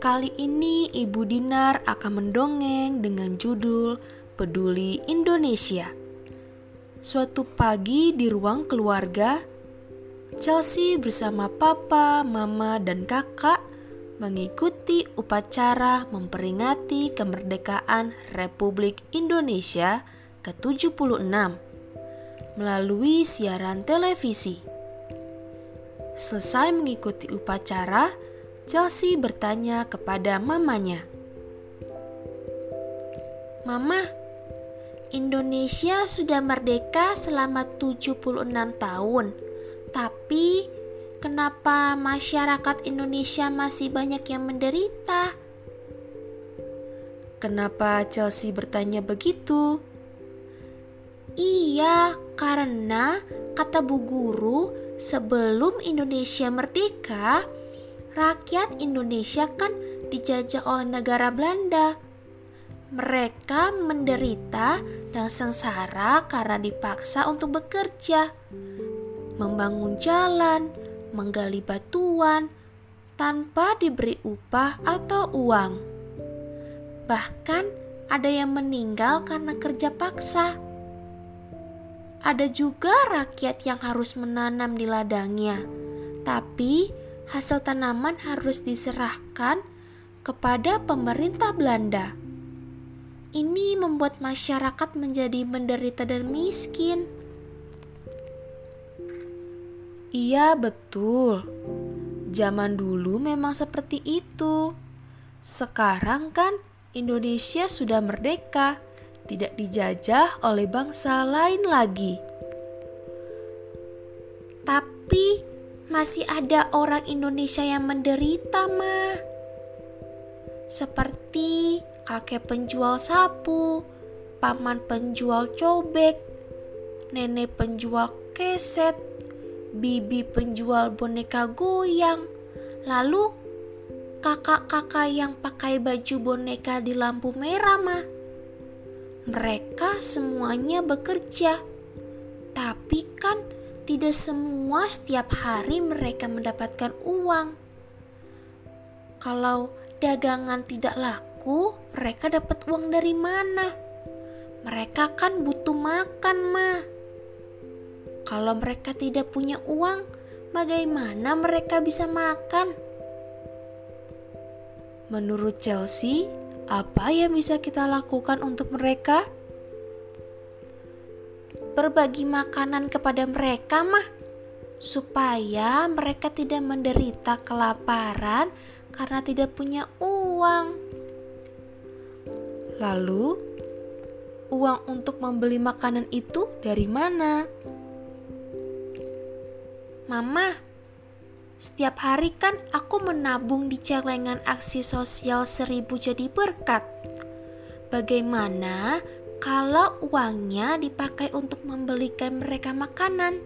Kali ini Ibu Dinar akan mendongeng dengan judul Peduli Indonesia. Suatu pagi di ruang keluarga, Chelsea bersama papa, mama, dan kakak mengikuti upacara memperingati kemerdekaan Republik Indonesia ke-76 melalui siaran televisi. Selesai mengikuti upacara, Chelsea bertanya kepada mamanya, "Mama, Indonesia sudah merdeka selama 76 tahun. Tapi kenapa masyarakat Indonesia masih banyak yang menderita? Kenapa Chelsea bertanya begitu? Iya, karena kata Bu Guru, sebelum Indonesia merdeka, rakyat Indonesia kan dijajah oleh negara Belanda. Mereka menderita dan sengsara karena dipaksa untuk bekerja, membangun jalan, menggali batuan tanpa diberi upah atau uang. Bahkan ada yang meninggal karena kerja paksa. Ada juga rakyat yang harus menanam di ladangnya, tapi hasil tanaman harus diserahkan kepada pemerintah Belanda. Ini membuat masyarakat menjadi menderita dan miskin. Iya, betul. Zaman dulu memang seperti itu. Sekarang kan Indonesia sudah merdeka, tidak dijajah oleh bangsa lain lagi. Tapi masih ada orang Indonesia yang menderita, Ma. Seperti kakek penjual sapu, paman penjual cobek, nenek penjual keset, bibi penjual boneka goyang, lalu kakak-kakak yang pakai baju boneka di lampu merah mah. Mereka semuanya bekerja, tapi kan tidak semua setiap hari mereka mendapatkan uang. Kalau dagangan tidak laku, aku, mereka dapat uang dari mana? Mereka kan butuh makan, Ma. Kalau mereka tidak punya uang, bagaimana mereka bisa makan? Menurut Chelsea, apa yang bisa kita lakukan untuk mereka? Berbagi makanan kepada mereka, mah, supaya mereka tidak menderita kelaparan karena tidak punya uang. Lalu, uang untuk membeli makanan itu dari mana? Mama, setiap hari kan aku menabung di celengan aksi sosial seribu jadi berkat. Bagaimana kalau uangnya dipakai untuk membelikan mereka makanan?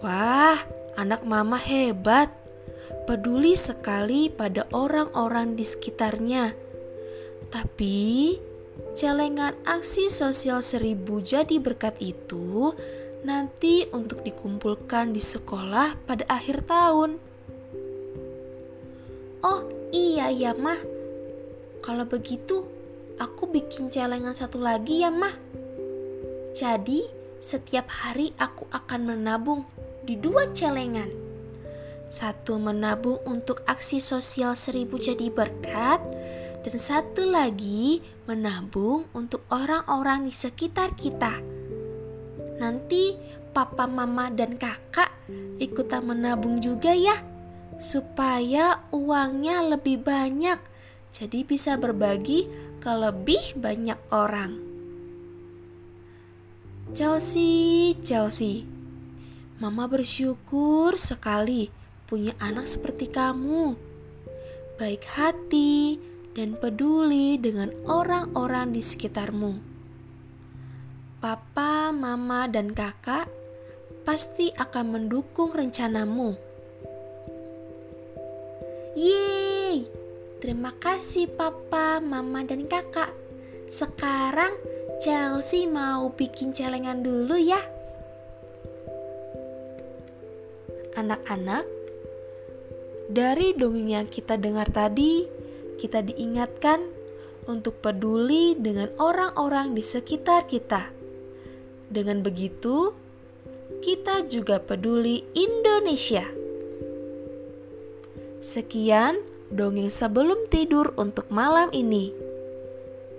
Wah, anak mama hebat. Peduli sekali pada orang-orang di sekitarnya tapi celengan aksi sosial seribu jadi berkat itu nanti untuk dikumpulkan di sekolah pada akhir tahun. Oh iya ya mah, kalau begitu aku bikin celengan satu lagi ya mah. Jadi setiap hari aku akan menabung di dua celengan. Satu menabung untuk aksi sosial seribu jadi berkat, dan satu lagi menabung untuk orang-orang di sekitar kita. Nanti papa, mama, dan kakak ikutan menabung juga ya, supaya uangnya lebih banyak, jadi bisa berbagi ke lebih banyak orang. Chelsea, Chelsea, mama bersyukur sekali punya anak seperti kamu. Baik hati, dan peduli dengan orang-orang di sekitarmu. Papa, mama, dan kakak pasti akan mendukung rencanamu. Terima kasih papa, mama, dan kakak. Sekarang Chelsea mau bikin celengan dulu ya. Anak-anak, dari dongeng yang kita dengar tadi, kita diingatkan untuk peduli dengan orang-orang di sekitar kita. Dengan begitu, kita juga peduli Indonesia. Sekian dongeng sebelum tidur untuk malam ini.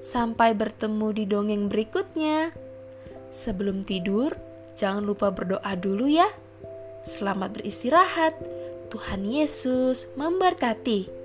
Sampai bertemu di dongeng berikutnya. Sebelum tidur, jangan lupa berdoa dulu ya. Selamat beristirahat. Tuhan Yesus memberkati.